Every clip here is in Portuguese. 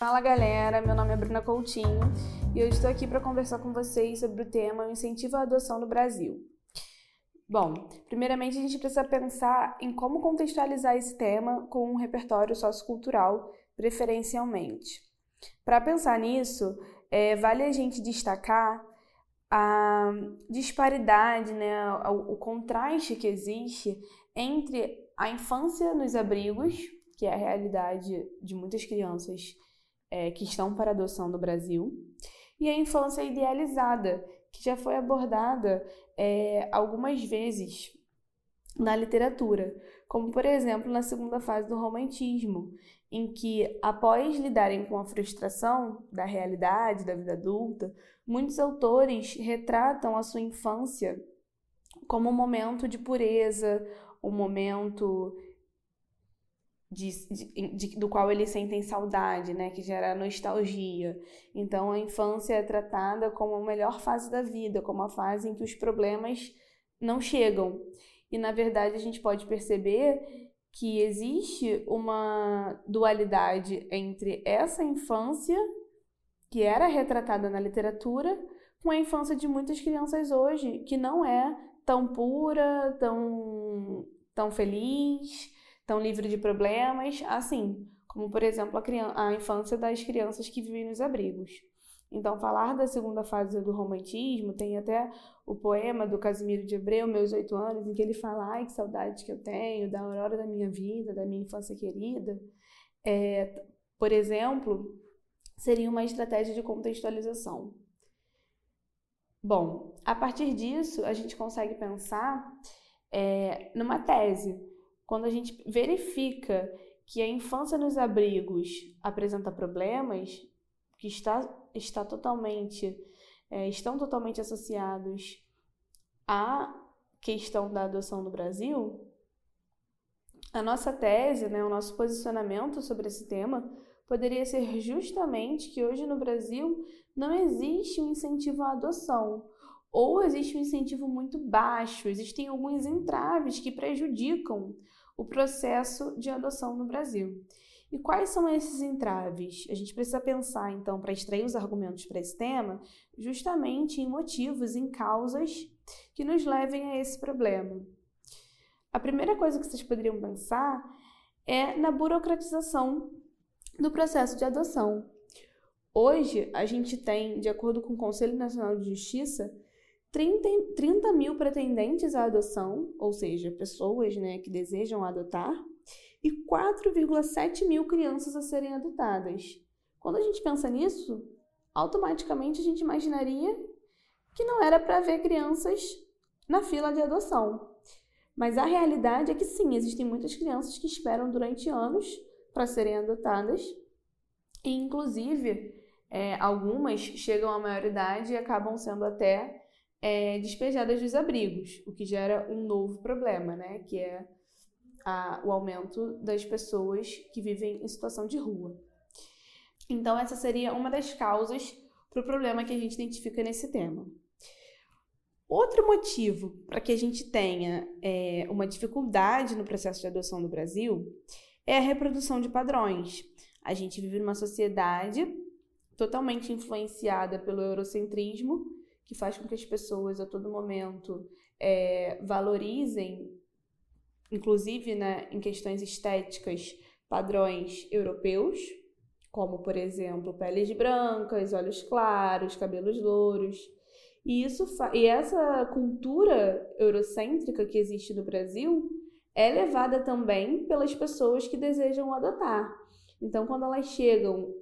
Fala galera, meu nome é Bruna Coutinho e eu estou aqui para conversar com vocês sobre o tema incentivo à adoção no Brasil. Bom, primeiramente a gente precisa pensar em como contextualizar esse tema com um repertório sociocultural, preferencialmente. Para pensar nisso, é, vale a gente destacar a disparidade, né, o, o contraste que existe entre a infância nos abrigos, que é a realidade de muitas crianças é, que estão para adoção no Brasil, e a infância idealizada, que já foi abordada é, algumas vezes na literatura, como por exemplo na segunda fase do romantismo, em que, após lidarem com a frustração da realidade da vida adulta, muitos autores retratam a sua infância como um momento de pureza, um momento de, de, de, do qual eles sentem saudade, né, que gera nostalgia. Então, a infância é tratada como a melhor fase da vida, como a fase em que os problemas não chegam. E, na verdade, a gente pode perceber que existe uma dualidade entre essa infância, que era retratada na literatura, com a infância de muitas crianças hoje, que não é tão pura, tão, tão feliz, tão livre de problemas, assim, como por exemplo a, criança, a infância das crianças que vivem nos abrigos. Então, falar da segunda fase do romantismo, tem até o poema do Casimiro de Abreu, Meus Oito Anos, em que ele fala, ai, que saudade que eu tenho da aurora da minha vida, da minha infância querida. É, por exemplo, seria uma estratégia de contextualização. Bom, a partir disso, a gente consegue pensar é, numa tese. Quando a gente verifica que a infância nos abrigos apresenta problemas, que está está totalmente, é, estão totalmente associados à questão da adoção no Brasil, a nossa tese, né, o nosso posicionamento sobre esse tema poderia ser justamente que hoje no Brasil não existe um incentivo à adoção, ou existe um incentivo muito baixo, existem alguns entraves que prejudicam o processo de adoção no Brasil. E quais são esses entraves? A gente precisa pensar, então, para extrair os argumentos para esse tema, justamente em motivos, em causas que nos levem a esse problema. A primeira coisa que vocês poderiam pensar é na burocratização do processo de adoção. Hoje, a gente tem, de acordo com o Conselho Nacional de Justiça, 30, 30 mil pretendentes à adoção, ou seja, pessoas né, que desejam adotar, e 4,7 mil crianças a serem adotadas. Quando a gente pensa nisso, automaticamente a gente imaginaria que não era para ver crianças na fila de adoção. Mas a realidade é que sim, existem muitas crianças que esperam durante anos para serem adotadas, e inclusive é, algumas chegam à maioridade e acabam sendo até é, despejadas dos abrigos, o que gera um novo problema, né? Que é a, o aumento das pessoas que vivem em situação de rua. Então, essa seria uma das causas para o problema que a gente identifica nesse tema. Outro motivo para que a gente tenha é, uma dificuldade no processo de adoção no Brasil é a reprodução de padrões. A gente vive numa sociedade totalmente influenciada pelo eurocentrismo, que faz com que as pessoas a todo momento é, valorizem inclusive né, em questões estéticas, padrões europeus, como, por exemplo, peles brancas, olhos claros, cabelos louros. E, isso e essa cultura eurocêntrica que existe no Brasil é levada também pelas pessoas que desejam adotar. Então, quando elas chegam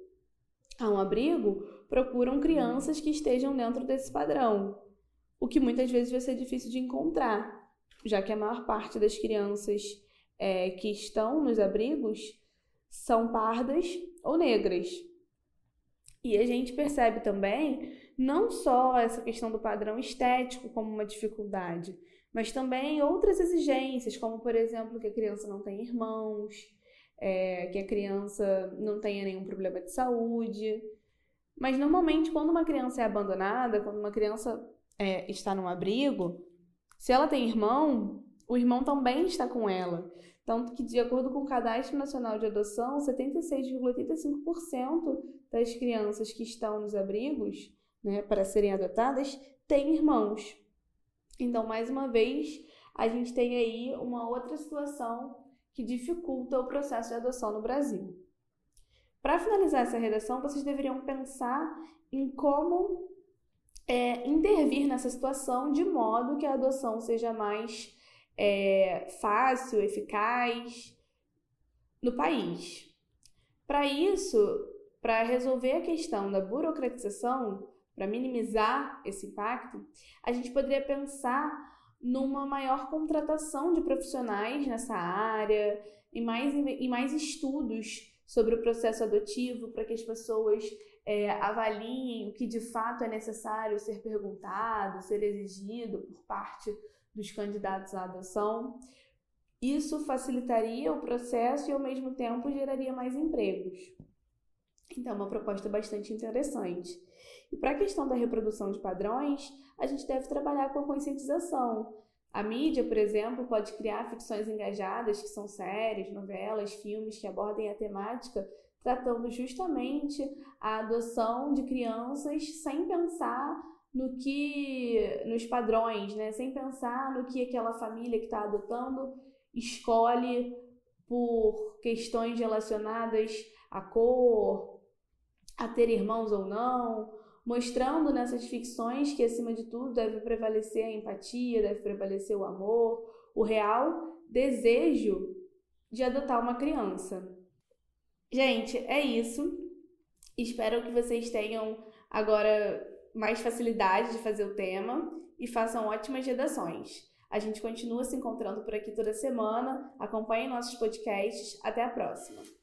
a um abrigo, procuram crianças que estejam dentro desse padrão, o que muitas vezes vai ser difícil de encontrar já que a maior parte das crianças é, que estão nos abrigos são pardas ou negras. E a gente percebe também não só essa questão do padrão estético como uma dificuldade, mas também outras exigências, como por exemplo que a criança não tem irmãos, é, que a criança não tenha nenhum problema de saúde. Mas normalmente, quando uma criança é abandonada, quando uma criança é, está num abrigo, se ela tem irmão, o irmão também está com ela. Tanto que, de acordo com o Cadastro Nacional de Adoção, 76,85% das crianças que estão nos abrigos, né, para serem adotadas, têm irmãos. Então, mais uma vez, a gente tem aí uma outra situação que dificulta o processo de adoção no Brasil. Para finalizar essa redação, vocês deveriam pensar em como é, intervir nessa situação de modo que a adoção seja mais é, fácil, eficaz no país. Para isso, para resolver a questão da burocratização, para minimizar esse impacto, a gente poderia pensar numa maior contratação de profissionais nessa área e mais, e mais estudos sobre o processo adotivo para que as pessoas é, avaliem o que de fato é necessário ser perguntado, ser exigido por parte dos candidatos à adoção. Isso facilitaria o processo e, ao mesmo tempo, geraria mais empregos. Então, é uma proposta bastante interessante. E para a questão da reprodução de padrões, a gente deve trabalhar com a conscientização. A mídia, por exemplo, pode criar ficções engajadas, que são séries, novelas, filmes que abordem a temática, tratando justamente a adoção de crianças sem pensar no que nos padrões, né? Sem pensar no que aquela família que está adotando escolhe por questões relacionadas à cor, a ter irmãos ou não, mostrando nessas ficções que acima de tudo deve prevalecer a empatia, deve prevalecer o amor, o real desejo de adotar uma criança. Gente, é isso. Espero que vocês tenham agora mais facilidade de fazer o tema e façam ótimas redações. A gente continua se encontrando por aqui toda semana. Acompanhem nossos podcasts. Até a próxima!